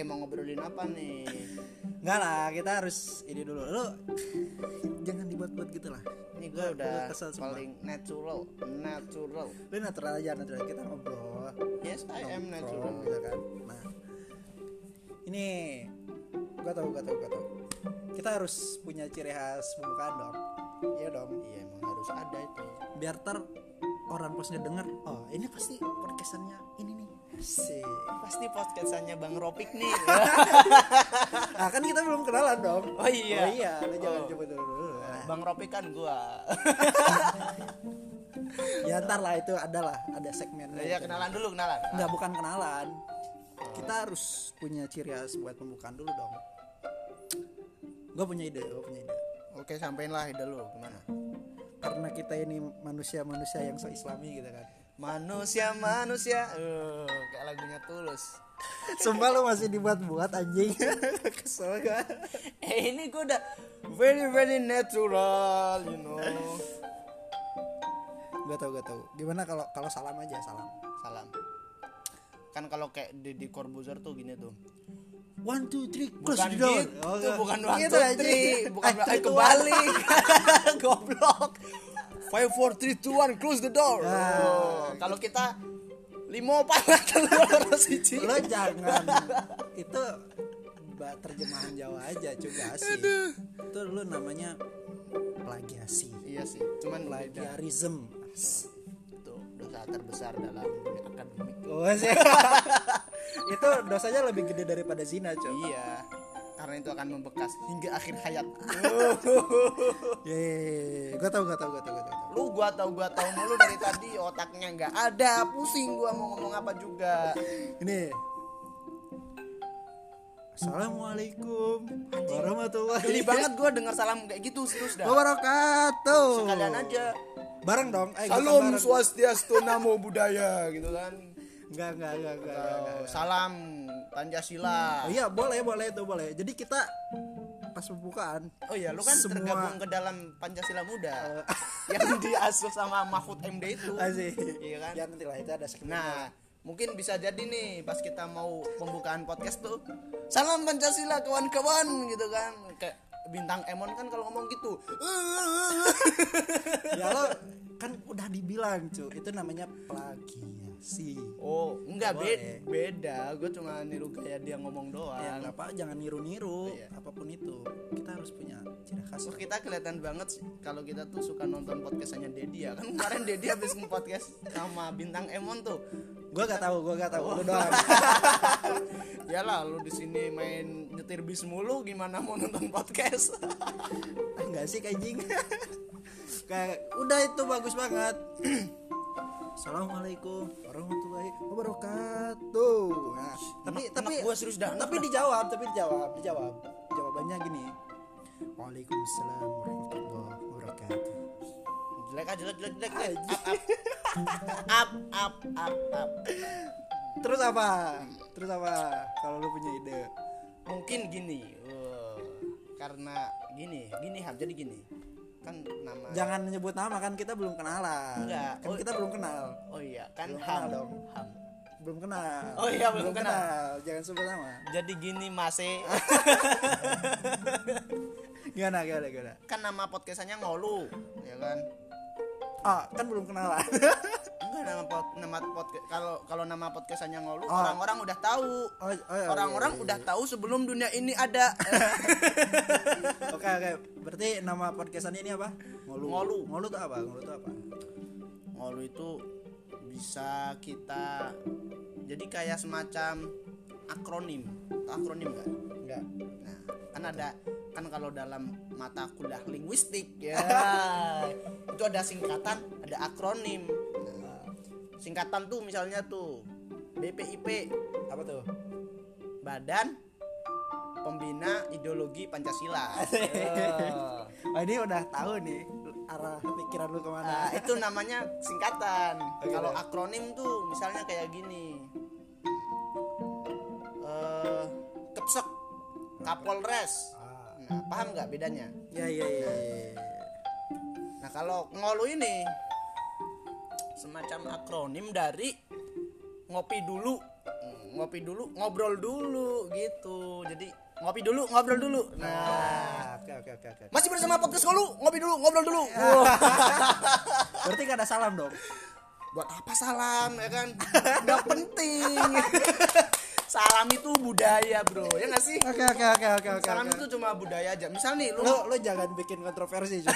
Eh mau ngobrolin apa nih? Enggak lah, kita harus ini dulu. Lu jangan dibuat-buat gitu lah. Ini gue udah kesel paling natural, natural. Lu natural aja, natural kita ngobrol. Yes, I am natural. gitu kan. Nah, ini gua tahu, gua tahu, gua tahu. Kita harus punya ciri khas pembukaan dong. Iya dong. Iya emang harus ada itu. Biar ter orang pas ngedenger, oh ini pasti podcastannya ini. Sih. Pasti podcastannya Bang Ropik nih. Nah, kan kita belum kenalan dong. Oh iya. Oh iya, lu jangan Oh. coba dulu. dulu. Nah, Bang Ropik kan gua. ya ntar lah itu ada lah, ada segmennya. ya gitu. kenalan dulu kenalan. Enggak bukan kenalan. Kita harus punya ciri khas buat pembukaan dulu dong. Gue punya ide, gue punya ide. Oke sampein lah ide lu gimana? Karena kita ini manusia-manusia yang se-islami gitu kan. Manusia manusia, uh, kayak lagunya tulus. Sumpah lu masih dibuat-buat anjing. Kesel gak? Eh ini gue udah very very natural, you know. Gak tau, gak tau. Gimana kalau kalau salam aja salam. Salam. Kan kalau kayak di, di Corbuzier tuh gini tuh. One two three close Bukan the door. gitu, Oh, enggak. bukan one Gitu, two three, bukan Eh, kebalik. Goblok. Five four three two one close the door. Ah. Oh, kalau kita limo panas telur siji. Lo jangan itu mbak terjemahan Jawa aja juga sih. Itu lu namanya plagiasi. Iya sih, cuman. Plagiarism. Itu dosa terbesar dalam akademik. Oh, itu dosanya lebih gede daripada zina, coy. Iya. Karena itu akan membekas hingga akhir hayat. Yeay, gue tau, gue tau, gue tau, gue tau. Lu gua tahu gua tahu mulu dari tadi otaknya nggak ada, pusing gua mau ngomong apa juga. Ini. Assalamualaikum warahmatullahi Geli banget gua dengar salam kayak gitu serius dah. wabarakatuh. Sekalian aja. Bareng dong. Eh, gua Salam swastiastu namo buddhaya gitu kan. Enggak, enggak, enggak, enggak, salam Pancasila. Oh, iya, boleh, boleh itu boleh. Jadi kita pas pembukaan Oh iya, lu kan Semua- tergabung ke dalam Pancasila Muda yang diasuh sama Mahfud MD itu. Asik. Iya kan? Ya nanti lah itu ada segmen. Nah, mungkin bisa jadi nih pas kita mau pembukaan podcast tuh salam Pancasila kawan-kawan gitu kan. Kayak bintang Emon kan kalau ngomong gitu. ya lo kan udah dibilang, cu. Itu namanya plagiasi. Oh, enggak Boleh. beda. Gue cuma niru gaya dia ngomong doang. Ya apa, jangan niru-niru Iya. apa pun itu. Kita harus punya ciri khas. Terus kita kelihatan banget kalau kita tuh suka nonton podcastnya Dedi ya kan kemarin Dedi habis podcast sama bintang Emon tuh Gua gak tahu, gua gak tahu. Lu doang. ya lah lu di sini main nyetir bis mulu gimana mau nonton podcast Ah, enggak sih anjing. Kayak udah itu bagus banget. Assalamualaikum warahmatullahi wabarakatuh. Nah, tapi Enak- tapi gua serius dah, tapi dijawab, tapi dijawab, dijawab. Jawabannya gini. Waalaikumsalam warahmatullahi wabarakatuh. jelek aja jelek jelek jelek up up up up Terus apa? Terus apa? Kalau lu punya ide. mungkin gini eh, karena gini gini ham jadi gini kan nama Jangan nyebut nama kan kita belum kenalan. Enggak. Kan Oh. kita belum kenal. oh iya kan Belum ham kenal dong. ham Belum kenal. Oh iya, belum kenal. Jangan sebut nama. jadi gini mase Gimana gimana gimana? kan nama podcastnya ngolu ya kan Ah, kan belum kenalan. enggak nama pod, nama podcast kalau kalau nama podcastnya ngolu Oh. orang-orang udah tahu Oh, oh, iya, orang-orang iya, iya, udah iya. tahu sebelum dunia ini ada Oke oke. Berarti nama podcastan ini apa? Ngolu. Ngolu. Ngolu tuh apa? Ngolu tuh apa? ngolu itu bisa kita jadi kayak semacam akronim Tahu akronim enggak Enggak. nah kan ada kan kalau dalam mata kuliah linguistik ya itu ada singkatan ada akronim singkatan tuh misalnya tuh BPIP Apa tuh? Badan Pembina Ideologi Pancasila Eh, Oh, ini udah tahu nih arah pikiran lu ke mana. Nah, itu namanya singkatan. Oke, Kalau deh. akronim tuh misalnya kayak gini. Eh, Kepsek, Kapolres. Ah. Nah, paham nggak bedanya? Ya ya ya. ya. Nah, kalau ngolu ini semacam akronim dari ngopi dulu. Ngopi dulu ngobrol dulu gitu. Jadi ngopi dulu ngobrol dulu. Nah. Ah, oke oke oke oke. Masih bersama podcast ngolu ngopi dulu ngobrol dulu. Berarti gak ada salam dong? Buat apa salam ya kan? Nggak penting. Salam itu budaya bro. Ya nggak sih? Oke oke oke oke oke salam oke. itu cuma budaya aja. Misal nih lu lo lo jangan bikin kontroversi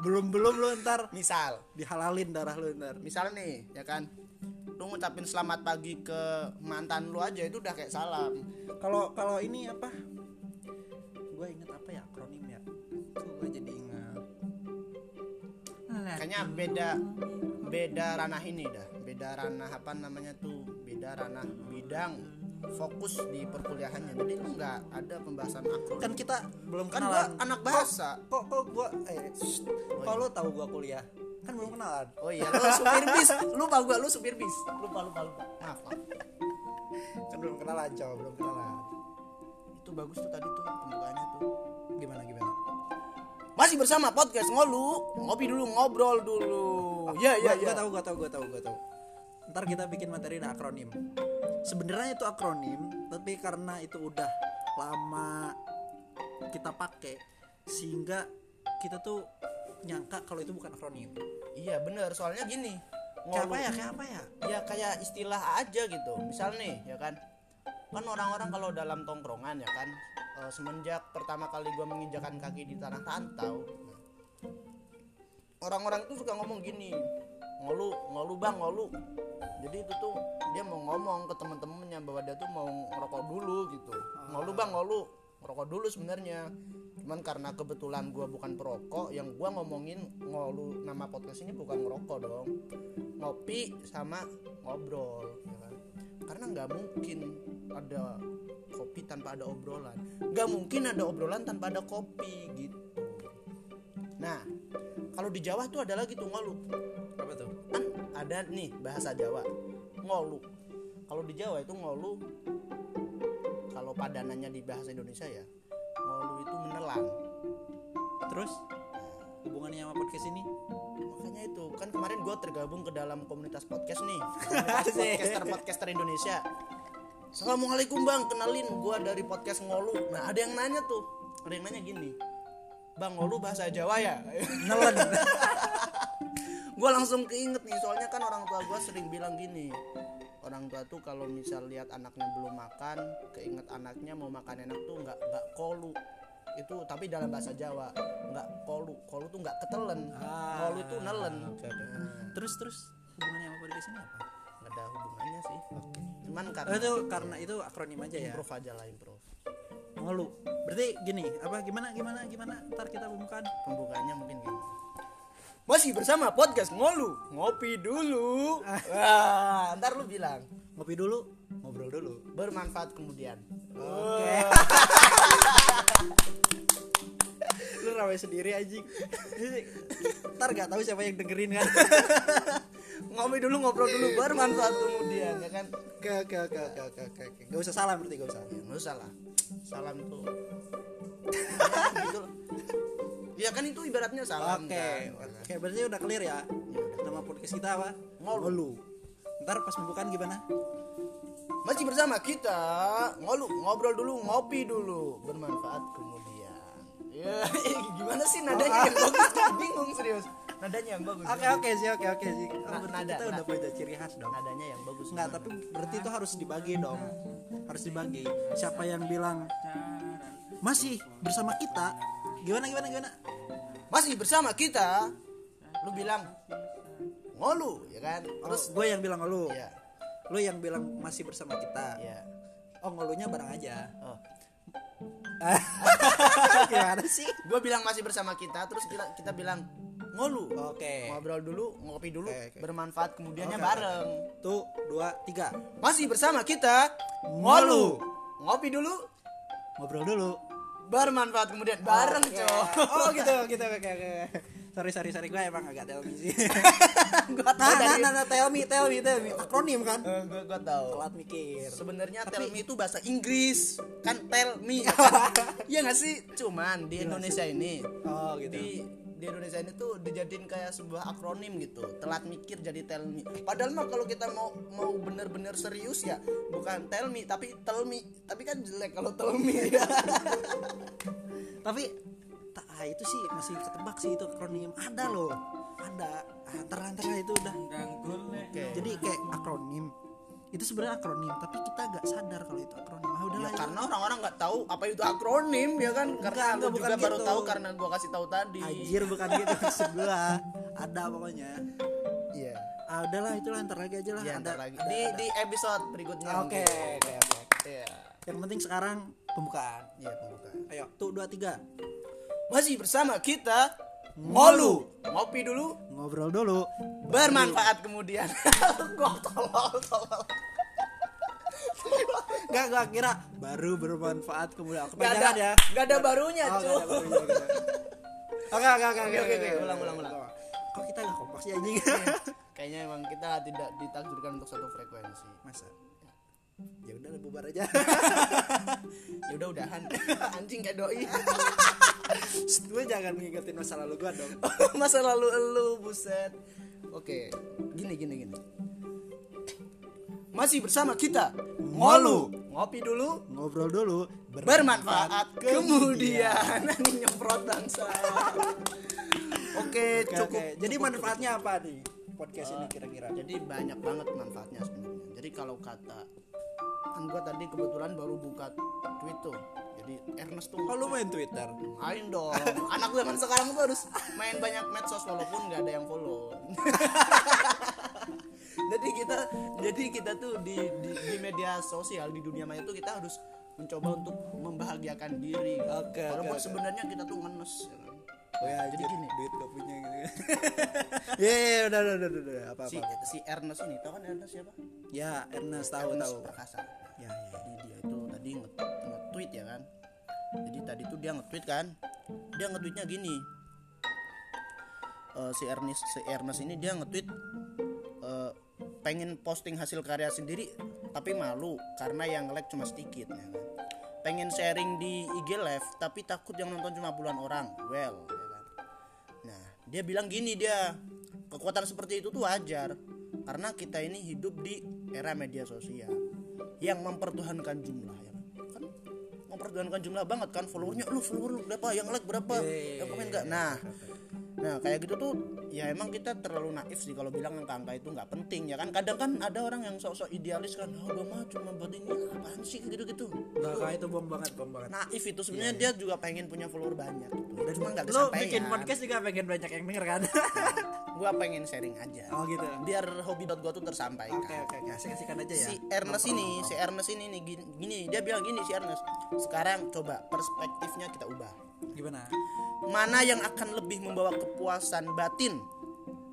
belum belum lo ntar misal. dihalalin darah lo ntar. Misal nih ya kan? Lu ngucapin selamat pagi ke mantan lu aja itu udah kayak salam. Kalau kalau ini apa? Gue inget apa ya akronim ya? Tuh gue jadi ingat. Kayaknya beda beda ranah ini dah. Beda ranah apa namanya tuh? Beda ranah bidang fokus di perkuliahannya. Jadi lu nggak ada pembahasan akronim. Kan kita belum kan kenalan. gua anak bahasa. kok kok gue eh shh. kok lo tahu gue kuliah? Kan belum kenalan. Oh iya lu supir bis lupa gua lu supir bis lupa lupa lupa. Maaf maaf. Kan belum kenalan cowok belum kenalan. Itu bagus tuh tadi tuh pembukaannya tuh. Gimana gimana? Masih bersama podcast ngolu. Ngopi dulu ngobrol dulu. Ya ya gue ya. tahu gue tahu gue tahu gue tahu. Ntar kita bikin materi akronim sebenarnya itu akronim tapi karena itu udah lama kita pakai sehingga kita tuh nyangka kalau itu bukan akronim. Iya bener. Soalnya gini kayak apa ya kayak apa ya? Ya kayak istilah aja gitu. Misal nih ya kan? Kan orang-orang kalau dalam tongkrongan ya kan? Eh, semenjak pertama kali gua menginjakan kaki di tanah tantau orang-orang itu suka ngomong gini ngolu ngolu bang ngolu. Jadi itu tuh dia mau ngomong ke temen-temennya bahwa dia tuh mau ngerokok dulu gitu. Ngolu bang ngolu. Ngerokok dulu sebenarnya. Cuman karena kebetulan gua bukan perokok yang gua ngomongin ngolu nama podcast ini bukan ngerokok dong. Ngopi sama ngobrol ya kan? Karena nggak mungkin ada kopi tanpa ada obrolan. Nggak mungkin ada obrolan tanpa ada kopi gitu. Nah kalau di Jawa tuh ada lagi tuh ngolu apa tuh? Kan ada nih bahasa Jawa. Ngolu. Kalau di Jawa itu ngolu kalau padanannya di bahasa Indonesia ya ngolu itu menelan. Terus? Hubungannya sama podcast ini? Makanya itu kan kemarin gue tergabung ke dalam komunitas podcast nih. Komunitas podcaster podcaster Indonesia. Assalamualaikum bang. Kenalin gue dari podcast ngolu. Nah ada yang nanya tuh. Ada yang nanya gini. Bang ngolu bahasa Jawa ya? Nelen gue langsung keinget nih soalnya kan orang tua gue sering bilang gini. Orang tua tuh kalau misal lihat anaknya belum makan keinget anaknya mau makan enak tuh nggak nggak kolu. Itu tapi dalam bahasa Jawa nggak kolu. Kolu tuh nggak ketelen. Kolu itu nelen. Ah, oke, oke. terus terus hubungannya sama podcast ini apa? Nggak ada hubungannya sih. Cuman Oh, karena itu karena itu akronim aja ya? Improve aja lah improve. Ngeluh berarti gini apa gimana gimana gimana? Ntar kita umumkan. Pembukaannya mungkin gini masih bersama podcast ngolu. Ngopi dulu. Wah, ntar lu bilang. Ngopi dulu ngobrol dulu. Bermanfaat kemudian. Oke. Lu rawe sendiri anjing. Ntar gak tahu siapa yang dengerin kan? Ngopi dulu ngobrol dulu bermanfaat kemudian ya kan? Oke oke oke oke oke oke gak usah salah berarti gak usah. Nggak usah lah. Salam tuh. Gitu. Ya kan itu ibaratnya salam oke kan. oke. Berarti udah clear ya? Nama podcast kita apa? Ngolu. ngolu ntar pas pembukaan gimana? Masih bersama kita. Ngolu ngobrol dulu ngopi dulu. Bermanfaat kemudian. Ya gimana sih nadanya yang bagus? Bingung serius. Nadanya yang bagus. Oke oke sih oke oke sih. Oh, Nah, berarti nada, kita udah punya ciri khas dong. Nadanya yang bagus. Enggak, tapi berarti itu harus dibagi dong. Harus dibagi. Siapa yang bilang masih bersama kita? Gimana gimana gimana? Masih bersama kita lu bilang ngolu ya kan Terus gue yang bilang lu. ya Lu yang bilang masih bersama kita. ya Oh, ngolunya bareng aja. oh gimana sih? gue bilang masih bersama kita terus kita kita bilang ngolu Oke. ngobrol dulu ngopi dulu Oke, oke. bermanfaat kemudiannya Oke, bareng Tuh, dua, tiga. masih bersama kita Ngolu. ngopi dulu Ngobrol dulu. Bermanfaat kemudian bareng Oke. cowok Oh, gitu, gitu. Oke, oke. Sorry, sorry, sorry. Gue emang agak tell me sih. gue nah, tau nah, dari nah, nah, tell me, tell me, tell me. Akronim kan? gue gue tau Telat mikir. sebenarnya Tapi- tell me itu bahasa Inggris kan tell me iya nggak sih cuman di Indonesia ini Oh, gitu. di di Indonesia ini tuh dijadiin kayak sebuah akronim gitu. Telat mikir jadi tell me. Padahal mah kalau kita mau mau bener-bener serius ya bukan tell me tapi tell me. Tapi kan jelek kalau tell me. Ya tapi tak ah, itu sih masih ketebak sih itu akronim. Ada loh. Ada. Antara-antara itu udah. Oke. jadi kayak akronim itu sebenarnya akronim tapi kita agak sadar kalau itu akronim ah Ya, udahlah itu. karena orang-orang nggak tahu apa itu akronim ya kan karena Enggak, juga bukan baru gitu. tahu karena gua kasih tahu tadi Anjir bukan gitu gua ada pokoknya iya ah udahlah itulah ntar lagi aja lah ya, ada lagi ada- di ada. di episode berikutnya oke mungkin. oke oke Iya. yang penting sekarang pembukaan Iya pembukaan. ayo tuh dua tiga Masih bersama kita Ngolu. Ngopi dulu, ngobrol dulu bermanfaat kemudian. Gua tolol tolol. Gak gak kira baru bermanfaat kemudian Gak ada, kepanjangan ya gak ada barunya, Oh, cuy. oke oke Oke, oke, oke. Ulang, ulang, ulang. Kok kita gak kompak sih anjing? Kayaknya emang kita tidak ditakdirkan untuk satu frekuensi. Masa? Ya udah bubar aja. Ya udah udahan. Anjing kayak doi. Gue jangan ngingetin masa lalu gua dong. Masa lalu elu buset. Oke, gini gini gini. Masih bersama kita Ngolu. Ngopi dulu, Ngobrol dulu. bermanfaat kemudian Anjing nyemprot bangsa. Oke, Oke, cukup. oke. Jadi cukup, manfaatnya apa nih podcast ini kira-kira? Jadi banyak banget manfaatnya sebenarnya. Jadi kalau kata kan gua tadi kebetulan baru buka tweet tuh. Jadi Ernest tuh Oh lu main Twitter? main dong. Anak zaman sekarang tuh harus main banyak medsos walaupun nggak ada yang follow. jadi kita jadi kita tuh di, di di media sosial di dunia maya tuh kita harus mencoba untuk membahagiakan diri. Oke, Walaupun oke, oke. sebenarnya kita tuh ngenes. ya. Oh ya, Jadi gini. duit gak punya gitu. Iya, iya, udah, udah, udah, udah, udah, apa Si apa. si Ernest ini, tahu kan Ernest siapa? Ya, Ernest tahu Ernest tahu. Prakasa. Dia nge-tweet kan? Dia nge-tweetnya gini. Eh, si Ernest si Ernest ini dia nge-tweet eh, pengen posting hasil karya sendiri tapi malu karena yang like cuma sedikit ya kan? Pengen sharing di IG live tapi takut yang nonton cuma puluhan orang. Well ya kan? Nah, dia bilang gini dia, kekuatan seperti itu tuh wajar karena kita ini hidup di era media sosial yang mempertuhankan jumlah mempertuhankan jumlah banget kan followernya lu follower lu berapa, yang like berapa, yang komen enggak. Nah, Nah kayak gitu tuh ya emang kita terlalu naif sih kalau bilang angka-angka itu nggak penting ya kan kadang kan ada orang yang sok-sok idealis kan oh gue mah cuma buat ini apaan sih gitu-gitu Enggak kayak itu bom banget, bom banget. naif itu sebenarnya dia juga pengen punya follower banyak gitu. Dan cuma nggak kesampaian bikin podcast juga pengen banyak yang denger kan? gue pengen sharing aja oh gitu. biar hobi dot gue tuh tersampaikan Oke oke oke, kasih-kasihkan aja ya. si Ernest ini si Ernest ini nih gini, gini dia bilang gini si Ernest sekarang coba perspektifnya kita ubah Gimana? Mana yang akan lebih membawa kepuasan batin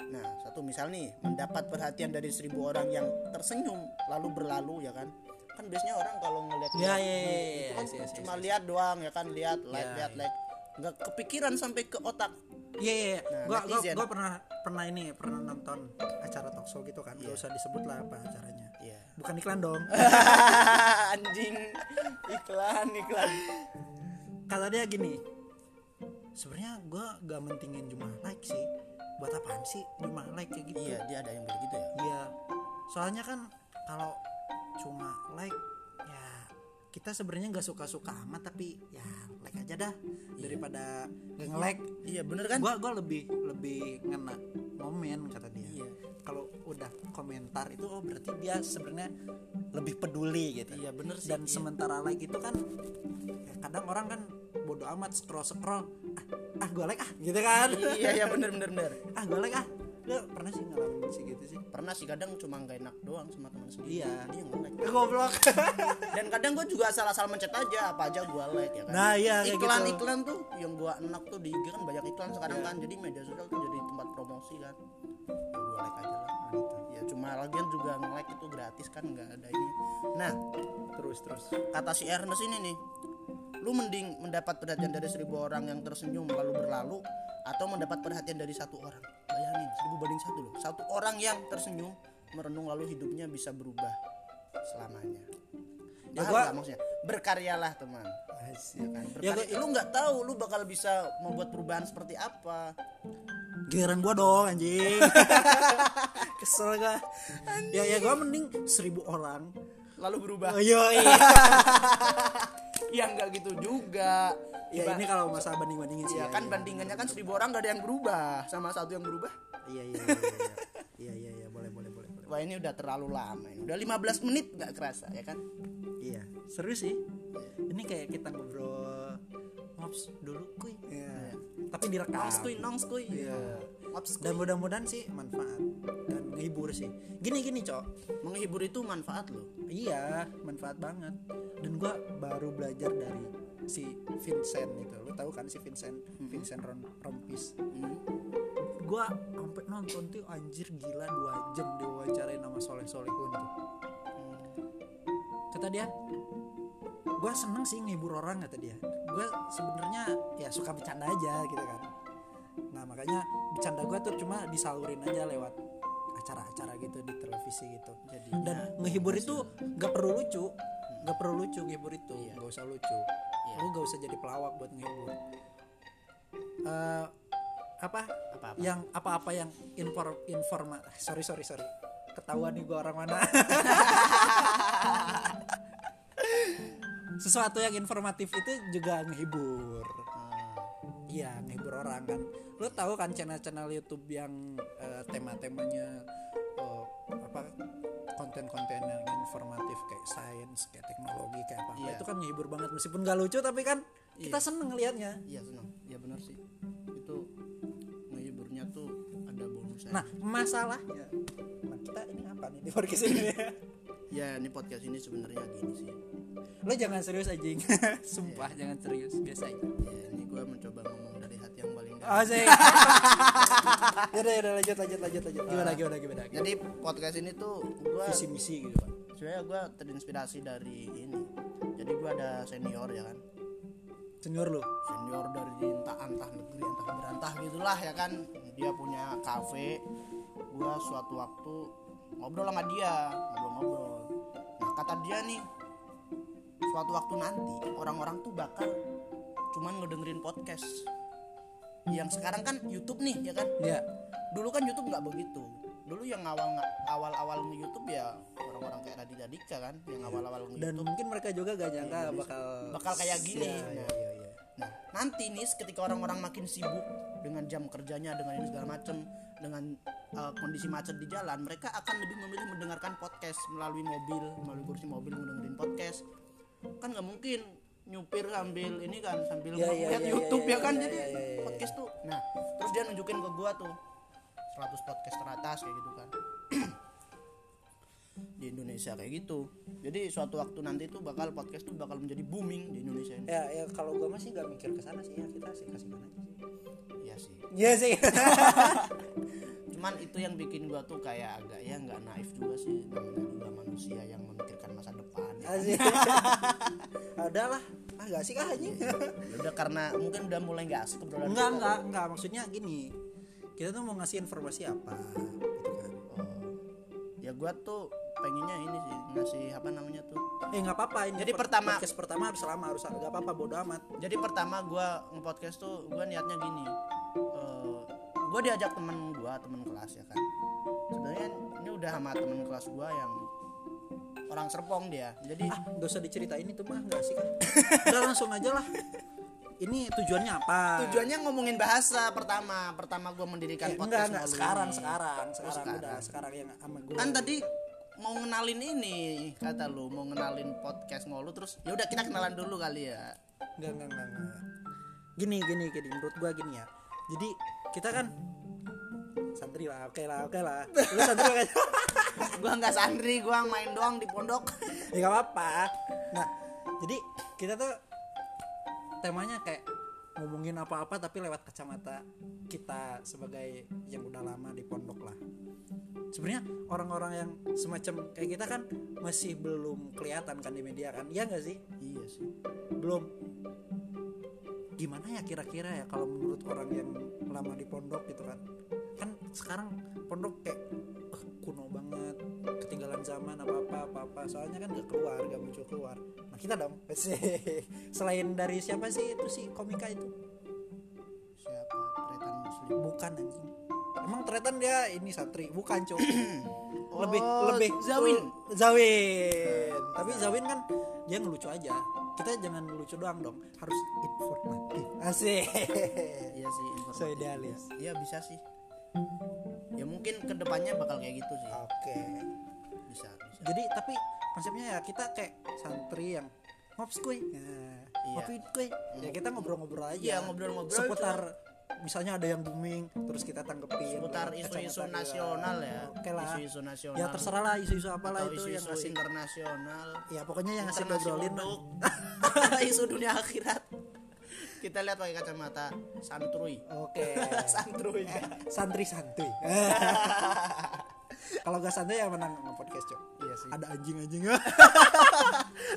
nah satu misal nih mendapat perhatian dari seribu orang yang tersenyum lalu berlalu ya kan kan biasanya orang kalau ngeliat Ya, ya, ya, itu ya, kan yes, yes, cuma yes, lihat doang ya kan lihat like Ya, lihat ya. like nggak kepikiran sampai ke otak Iya iya, iya. Nah, gua, gua, netizen. gua pernah pernah ini pernah nonton acara talkshow gitu kan. Gak usah disebut lah apa acaranya. Iya. Bukan iklan dong. anjing iklan iklan Kata dia gini. Sebenarnya gua gak mentingin jumlah like sih. Buat apaan sih jumlah like kayak gitu? iya dia ada yang begitu ya Iya. Soalnya kan kalau cuma like ya kita sebenarnya nggak suka-suka amat tapi ya like aja dah daripada nggak nge-like. iya bener kan Gua gua lebih lebih ngena momen kata dia. Iya. Kalau udah komentar itu oh berarti dia sebenarnya lebih peduli gitu. iya bener sih Dan iya. sementara like itu kan ya kadang orang kan bodoh amat scroll scroll ah, ah gue like ah gitu kan. Iya iya bener bener bener. Ah gue like ah. Lu pernah sih ngalamin sih gitu sih? Pernah sih kadang cuma nggak enak doang sama teman sendiri. Iya. dia nge-like goblok. Dan kadang gue juga salah-salah mencet aja apa aja gue like ya kan? Nah, iya, kayak iklan gitu. iklan tuh yang gue enak tuh di IG kan banyak iklan sekarang kan. Jadi media sosial tuh jadi tempat promosi kan. Ya gue like aja lah gitu. Ya cuma lagian juga nge-like itu gratis kan nggak ada ini. Nah terus terus. kata si Ernest ini nih lu mending mendapat perhatian dari seribu orang yang tersenyum lalu berlalu atau mendapat perhatian dari satu orang bayangin seribu banding satu loh satu orang yang tersenyum merenung lalu hidupnya bisa berubah selamanya Ya, Paham gua- maksudnya berkaryalah teman ya kan Ya, Berkali- lu nggak tahu lu bakal bisa membuat perubahan seperti apa Giliran gua dong anjing. Kesel gua. Ya ya gua mending seribu orang. lalu berubah Oh, iya. Ya nggak gitu juga ya ini kalau masalah banding bandingin sih. ya kan bandingannya kan seribu orang gak ada yang berubah sama satu yang berubah Iya iya iya. iya. Iya iya iya boleh boleh boleh. boleh. wah ini udah terlalu lama ini udah 15 menit nggak kerasa ya kan Iya, seru sih. Ini kayak kita ngobrol ngops dulu kuy. Iya. Tapi direkam. nongs kuy nongs kuy Iya. Dan mudah-mudahan sih manfaat dan menghibur sih. Gini gini, Cok. menghibur itu manfaat loh Iya, manfaat banget. Dan gua baru belajar dari si Vincent itu. Lu tahu kan si Vincent, Vincent Rom Rompis. Hmm. Gua sampai nonton tuh anjir gila dua jam diwawancarain sama Soleh Solihun tuh. Kata dia, gua seneng sih ngehibur orang kata dia. Gua sebenarnya ya suka bercanda aja gitu kan. Nah makanya bercanda gua tuh cuma disalurin aja lewat acara-acara gitu di televisi gitu. Jadi Dan ngehibur itu nggak perlu lucu, nggak perlu lucu ngehibur itu, Iya. nggak usah lucu. Iya. Lu nggak usah jadi pelawak buat ngehibur. Eh, apa? apa apa Yang apa-apa yang inform informa sorry sorry sorry ketahuan nih gua orang mana sesuatu yang informatif itu juga ngehibur iya ngehibur orang kan. Lo tahu kan channel-channel YouTube yang eh, tema-temanya eh, apa konten-konten yang informatif kayak sains kayak teknologi kayak apa Iya. itu kan ngehibur banget. Meskipun gak lucu tapi kan kita Iya. seneng ngelihatnya iya senang iya benar sih. Itu ngehiburnya tuh ada bonusnya. Nah masalahnya nah, kita ini apa nih di podcast ini? Ya ini podcast ini sebenarnya gini sih. Lo jangan serius anjing. Sumpah jangan serius. Biasa aja. Ya sih. Yaudah yaudah lanjut lanjut lanjut lanjut. Gimana gimana gimana? Jadi podcast ini tuh gue visi misi gitu kan sebenarnya gue terinspirasi dari ini. Jadi gue ada senior ya kan? Senior lo senior dari entah entah negeri entah berantah gitulah ya kan? Dia punya kafe. Gue suatu waktu ngobrol sama dia ngobrol-ngobrol. Nah kata dia nih suatu waktu nanti orang-orang tuh bakal cuman ngedengerin podcast yang sekarang kan YouTube nih ya kan ya dulu kan YouTube nggak begitu dulu yang awal awal awal nge YouTube ya orang-orang kayak Raditya Dika kan yang awal-awal nge dan YouTube mungkin mereka juga gak nyangka bakal bakal kayak gini. Iya, Nah. iya, iya. Nah, nanti nih ketika orang-orang makin sibuk dengan jam kerjanya dengan ini segala macem dengan uh, kondisi macet di jalan, mereka akan lebih memilih mendengarkan podcast melalui mobil, melalui kursi mobil mendengarin podcast. Kan nggak mungkin nyupir sambil ini kan sambil Iya, iya, lihat iya, YouTube iya, ya kan iya, jadi iya, iya, iya. podcast tuh. Nah, terus dia nunjukin ke gua tuh 100 podcast teratas kayak gitu kan. di Indonesia kayak gitu. Jadi suatu waktu nanti tuh bakal podcast tuh bakal menjadi booming di Indonesia ini. ya ya kalau gua masih gak mikir ke sana sih ya kita sih kasih aja sih Iya sih. iya sih cuman itu yang bikin gua tuh kayak agak ya nggak naif juga sih namanya juga manusia yang memikirkan masa depan. Ya. Asik. ada lah. Ah gak sih kah anjing? Ya udah karena mungkin udah mulai nggak asik obrolan enggak enggak enggak maksudnya gini kita tuh mau ngasih informasi apa gitu kan? Oh. ya gua tuh pengennya ini sih ngasih apa namanya tuh? Eh nggak apa-apa ini Jadi pertama- podcast pertama harus lama harus nggak apa-apa bodo amat. Jadi pertama gua nge-podcast tuh gua niatnya gini. Eh, gua diajak temen gua temen kelas ya kan. Sebenarnya ini udah sama temen kelas gua yang orang Serpong dia. Jadi ah gak usah diceritain itu mah nggak sih kan udah langsung aja lah. Ini tujuannya apa? Tujuannya ngomongin bahasa pertama. Pertama gua mendirikan Eh, enggak podcast enggak Ngolu sekarang sekarang. Sekarang sekarang. udah sekarang. yang sama gue kan tadi mau ngenalin ini kata lu. Mau ngenalin podcast ngolu terus ya udah kita kenalan dulu kali ya. Enggak enggak enggak, enggak. gini gini gini. Menurut gua gini ya. Jadi kita kan santri lah oke lah oke lah. Lu santri kan gua nggak santri gua main doang di pondok. Ya nggak apa nah jadi kita tuh temanya kayak ngomongin apa-apa tapi lewat kacamata kita sebagai yang udah lama di pondok lah. Sebenarnya orang-orang yang semacam kayak kita kan masih belum kelihatan kan di media kan. Iya nggak sih? Iya sih. Belum gimana ya kira-kira ya kalau menurut orang yang lama di pondok gitu kan? Kan sekarang pondok kayak "Eh, kuno banget ketinggalan zaman apa apa apa apa soalnya kan nggak keluar nggak muncul keluar. Nah kita dong. Selain dari siapa sih itu si komika itu? Siapa? Tretan muslim. Bukan anjing. Emang tretan dia ini santri? Bukan cok Oh, lebih lebih Zawin. Zawin. Tapi Zawin kan dia ngelucu aja kita jangan ngelucu doang dong. Harus informatif. Asik. Iya sih informatif. so idealis. Iya bisa sih. Ya mungkin ke depannya bakal kayak gitu sih. Oke. Bisa bisa. Jadi tapi konsepnya ya kita kayak santri yang ngops kuy. Nah, Iya. ngopi kuy. Ya kita ngobrol-ngobrol aja. Iya, ngobrol-ngobrol seputar misalnya ada yang booming terus kita tanggepin. Seputar isu-isu nasional ya. Oke lah. Isu-isu nasional. Ya terserah lah isu-isu apalah atau itu yang isu-isu internasional. Ya pokoknya yang internasional. ngobrolin. Isu dunia akhirat. Kita lihat pakai kacamata santuy oke. Santuy santri santuy kalau gak santuy ya menang podcast cok. Iya sih. Ada anjing anjing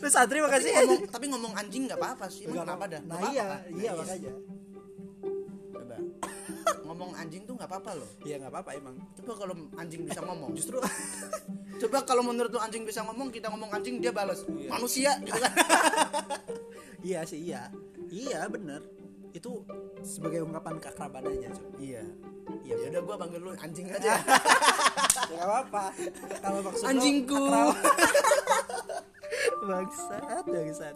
lu santri makasih. Ngomong, tapi ngomong anjing nggak apa-apa sih. Emang kenapa apa-apa. dah? Nah iya. kan? iya Nah, makanya. coba ngomong anjing tuh nggak apa-apa loh. Iya nggak apa-apa emang. Coba kalau anjing bisa ngomong. Justru coba kalau menurut lu anjing bisa ngomong kita ngomong anjing dia balas Iya. manusia gitu kan. Iya sih iya. Iya bener. Itu sebagai ungkapan keakraban aja cok. Iya. Iya ya udah gua panggil lu anjing aja. Ya nggak apa-apa. Kalau maksud Anjingku. bangsat bangsat.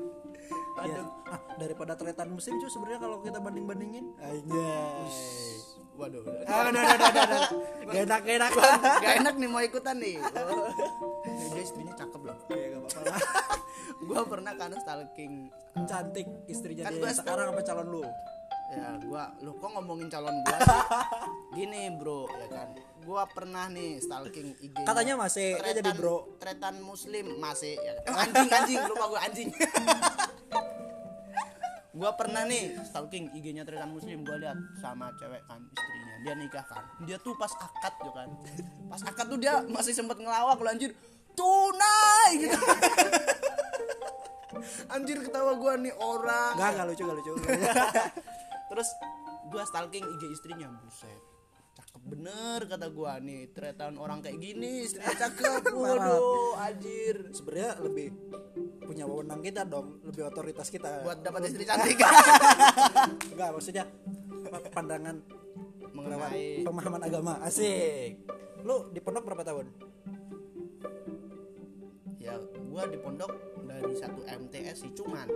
Ya. ah, daripada tretan musim cuy sebenarnya kalau kita banding bandingin aja waduh. Ah udah udah udah udah gak enak gak enak. Gak enak nih mau ikutan nih. Oh. Dia istrinya cakep loh. Ya gak apa-apa. Gua pernah kan stalking cantik istrinya Kan dia sekarang apa calon lu. Ya gua lu kok ngomongin calon gua sih? Gini bro ya kan. Gua pernah nih stalking IG -nya. katanya masih eh, jadi bro. tretan muslim masih ya. kan? Eh, anjing anjing lupa gua anjing gua pernah nih stalking IG-nya tretan muslim gua lihat sama cewek kan istrinya. Dia nikah kan. Dia tuh pas akad tuh kan. Pas akad tuh dia masih sempat ngelawak lu anjir. Tunai! Gitu anjir ketawa gua nih orang. Enggak, enggak lucu, enggak lucu. terus gua stalking IG istrinya buset cakep bener kata gua nih tretan orang kayak gini istrinya cakep waduh anjir Sebenarnya lebih punya wewenang kita dong, lebih otoritas kita. buat dapat istri cantik enggak maksudnya pandangan mengenai pemahaman agama. Asik. Lu di pondok berapa tahun? ya gua di pondok dari satu MTS sih cuman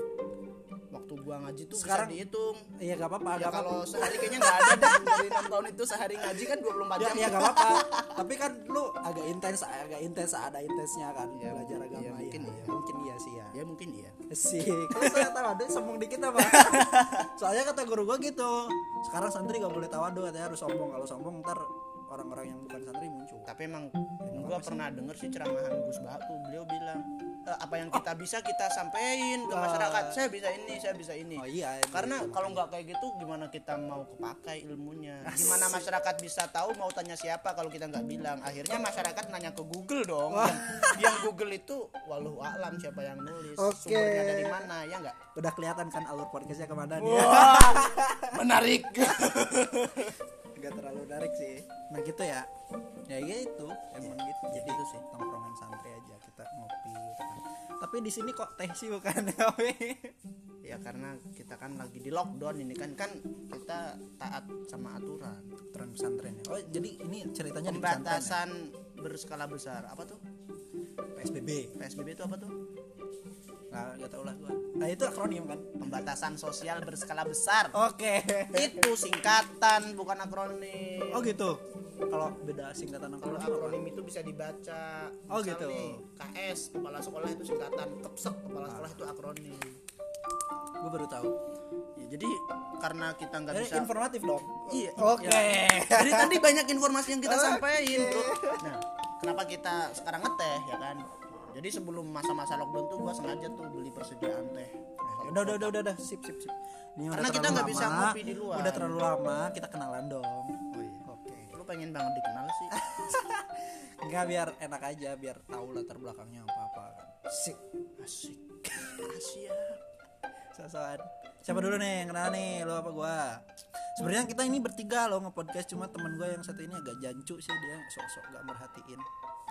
waktu gua ngaji tuh Sekarang- bisa dihitung Iya enggak apa-apa, ya kalau sehari kayaknya nggak ada dah dari enam tahun itu sehari ngaji kan 24 Ya, jam ya enggak apa-apa. Tapi kan lu agak intens, agak intens ada intensnya kan Ya, belajar iya, agama. mungkin iya. iya. Mungkin iya sih ya. ya mungkin iya Sih, kalau saya tawadu sombong dikit apa? Soalnya kata guru gua gitu. Sekarang santri gak boleh tawadu katanya harus sombong. Kalau sombong ntar orang-orang yang bukan santri muncul. tapi emang gua pernah denger sih ceramahan Gus Batu beliau bilang "Eh, apa yang kita bisa kita sampein ke masyarakat. Saya bisa ini saya bisa ini. Oh iya. karena gitu. kalau nggak kayak gitu gimana kita mau kepakai ilmunya? Gimana masyarakat bisa tahu mau tanya siapa kalau kita nggak bilang? Akhirnya masyarakat nanya ke Google dong. Yang, yang Google itu walau alam siapa yang nulis? Oke. sumbernya dari mana? Ya nggak? Udah kelihatan kan alur podcastnya ke mana nih? Wah, menarik. Nggak terlalu menarik sih. Nah gitu ya. Ya gitu emang gitu. Jadi itu sih. tongkrongan santri aja kita ngopi tapi di sini kok teh sih bukan? Kopi ya karena kita kan lagi di lockdown ini kan kan kita taat sama aturan. Aturan pesantren ya. Oh jadi ini ceritanya di pesantren ya? pembatasan berskala besar. Apa tuh? PSBB PSBB itu apa tuh nah gak tau lah gua. Nah itu akronim kan? Pembatasan sosial berskala besar. Oke. Itu singkatan bukan akronim. Oh gitu. Kalau beda singkatan kalau akronim. apa? akronim itu bisa dibaca. Oh, Misal gitu. nih, KS kepala sekolah itu singkatan. Kepsek kepala sekolah itu akronim. Gue baru tahu. Ya, jadi karena kita nggak Jadi bisa informatif dong. Iya oke. Ya. dari tadi banyak informasi yang kita sampaikan bro nah kenapa kita sekarang ngeteh ya kan jadi sebelum masa-masa lockdown tuh gua sengaja tuh beli persediaan teh. Udah udah udah udah, udah. sip sip sip. Ini Karena kita nggak bisa ngopi di luar. udah terlalu lama kita kenalan dong. Oh iya. Oke. Lu pengen banget dikenal sih. Enggak biar enak aja biar tahu latar belakangnya apa apa sip. Asik. Asia sosokan siapa dulu nih yang kenal nih? Lo apa gua? Sebenarnya kita ini bertiga lo nge-podcast cuma teman gua yang satu ini agak jancu sih dia sok-sok gak merhatiin.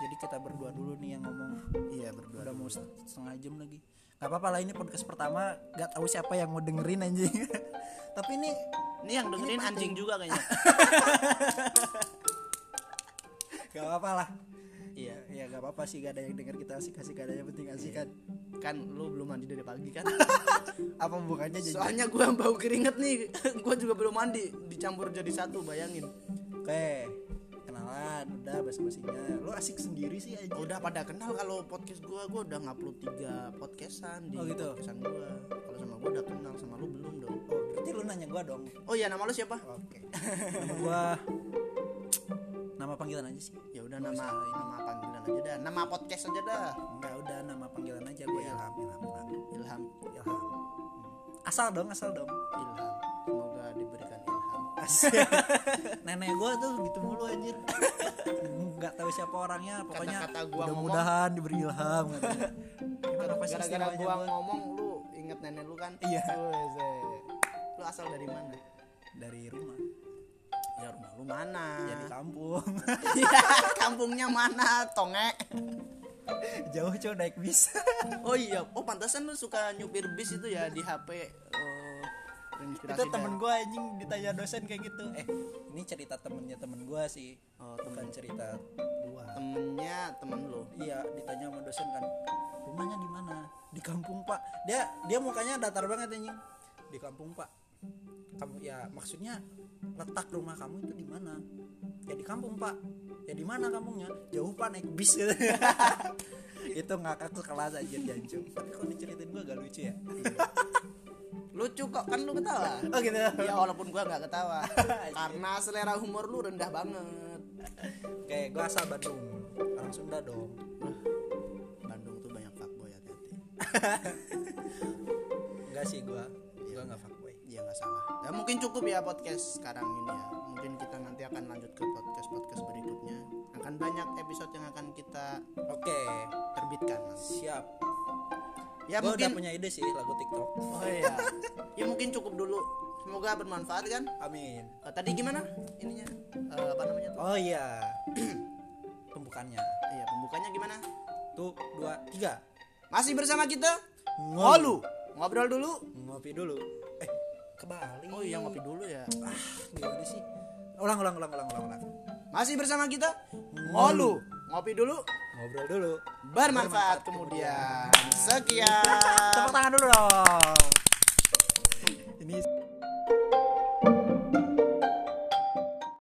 Jadi kita berdua dulu nih yang ngomong. Iya berdua udah mau setengah jam lagi. Nggak apa-apa lah ini podcast pertama. Gak tahu siapa yang mau dengerin anjing. Tapi ini ini yang dengerin anjing juga kayaknya. Gak apa-apa lah iya ya gak apa-apa sih gak ada yang denger kita asik-asik gak ada yang penting asik kan. Kan lu belum mandi dari pagi kan? Apa bukannya jadi soalnya gua bau keringet nih gua juga belum mandi dicampur jadi satu bayangin. Oke kenalan udah basa-basinya. Lo asik sendiri sih aja udah pada kenal kalau podcast gua gua udah ngupload tiga podcastan di Oh, gitu? podcastan gua. Kalau sama gua udah kenal sama lu belum dong. Oh, berarti lo nanya gua dong? Oh iya nama lu siapa? Oke. Nama gua nama panggilan aja sih udah nama nama panggilan aja dah. Nama podcast aja dah. Enggak udah nama panggilan aja gua Iya. Ilham Ilham Ilham. Ilham Ilham. Asal dong asal dong. Ilham. Semoga diberikan ilham. Nenek gua tuh gitu mulu anjir. Nggak tahu siapa orangnya pokoknya gua mudah-mudahan diberi ilham gara-gara gua gua? ngomong lu inget nenek lu kan? Iya. Lu asal dari mana? Dari rumah ya rumah lu mana? Jadi kampung. Iya, kampungnya mana? Tonge. Jauh cow naik bis. Oh iya. Oh pantasan lu suka nyupir bis itu ya di HP oh, terinspirasi itu temen gue anjing ditanya dosen kayak gitu. Eh ini cerita temennya temen gue sih. Oh, bukan temen cerita gua. Temennya temen lu? Iya ditanya sama dosen kan. Rumahnya di mana? Di kampung pak. Dia dia mukanya datar banget anjing. Di kampung pak. Kamu ya maksudnya letak rumah kamu itu di mana? Ya di kampung pak. Ya di mana kampungnya? Jauh pak naik bis. Gitu. itu ngakak tuh kelas aja jancung tapi kalau diceritain gue agak lucu ya. Lucu kok kan lu ketawa. Oh gitu. Ya walaupun gua nggak ketawa. Karena selera humor lu rendah banget. Kayak gue asal Bandung. Orang Sunda dong. Bandung tuh banyak fuckboy hati-hati. Enggak sih gue gue nggak fuckboy ya nggak salah. Ya mungkin cukup ya podcast sekarang ini ya. Mungkin kita nanti akan lanjut ke podcast podcast berikutnya. Akan banyak episode yang akan kita oke. terbitkan siap. Ya udah mungkin punya ide sih lagu TikTok. Oh iya. Ya mungkin cukup dulu. Semoga bermanfaat kan? Amin. Eh, tadi gimana ininya? Eh, apa namanya tuh? Oh iya. Pembukaannya. Iya pembukanya gimana? Tuh dua tiga. Masih bersama kita? Ngolu. Ngobrol dulu. Ngopi dulu eh kebalik oh iya ngopi dulu ya. Ah gimana sih. Ulang ulang ulang ulang ulang ulang. Masih bersama kita Ngolu. ngolu ngopi dulu. Ngobrol dulu. Bermanfaat kemudian. Sekian. Tepuk tangan dulu dong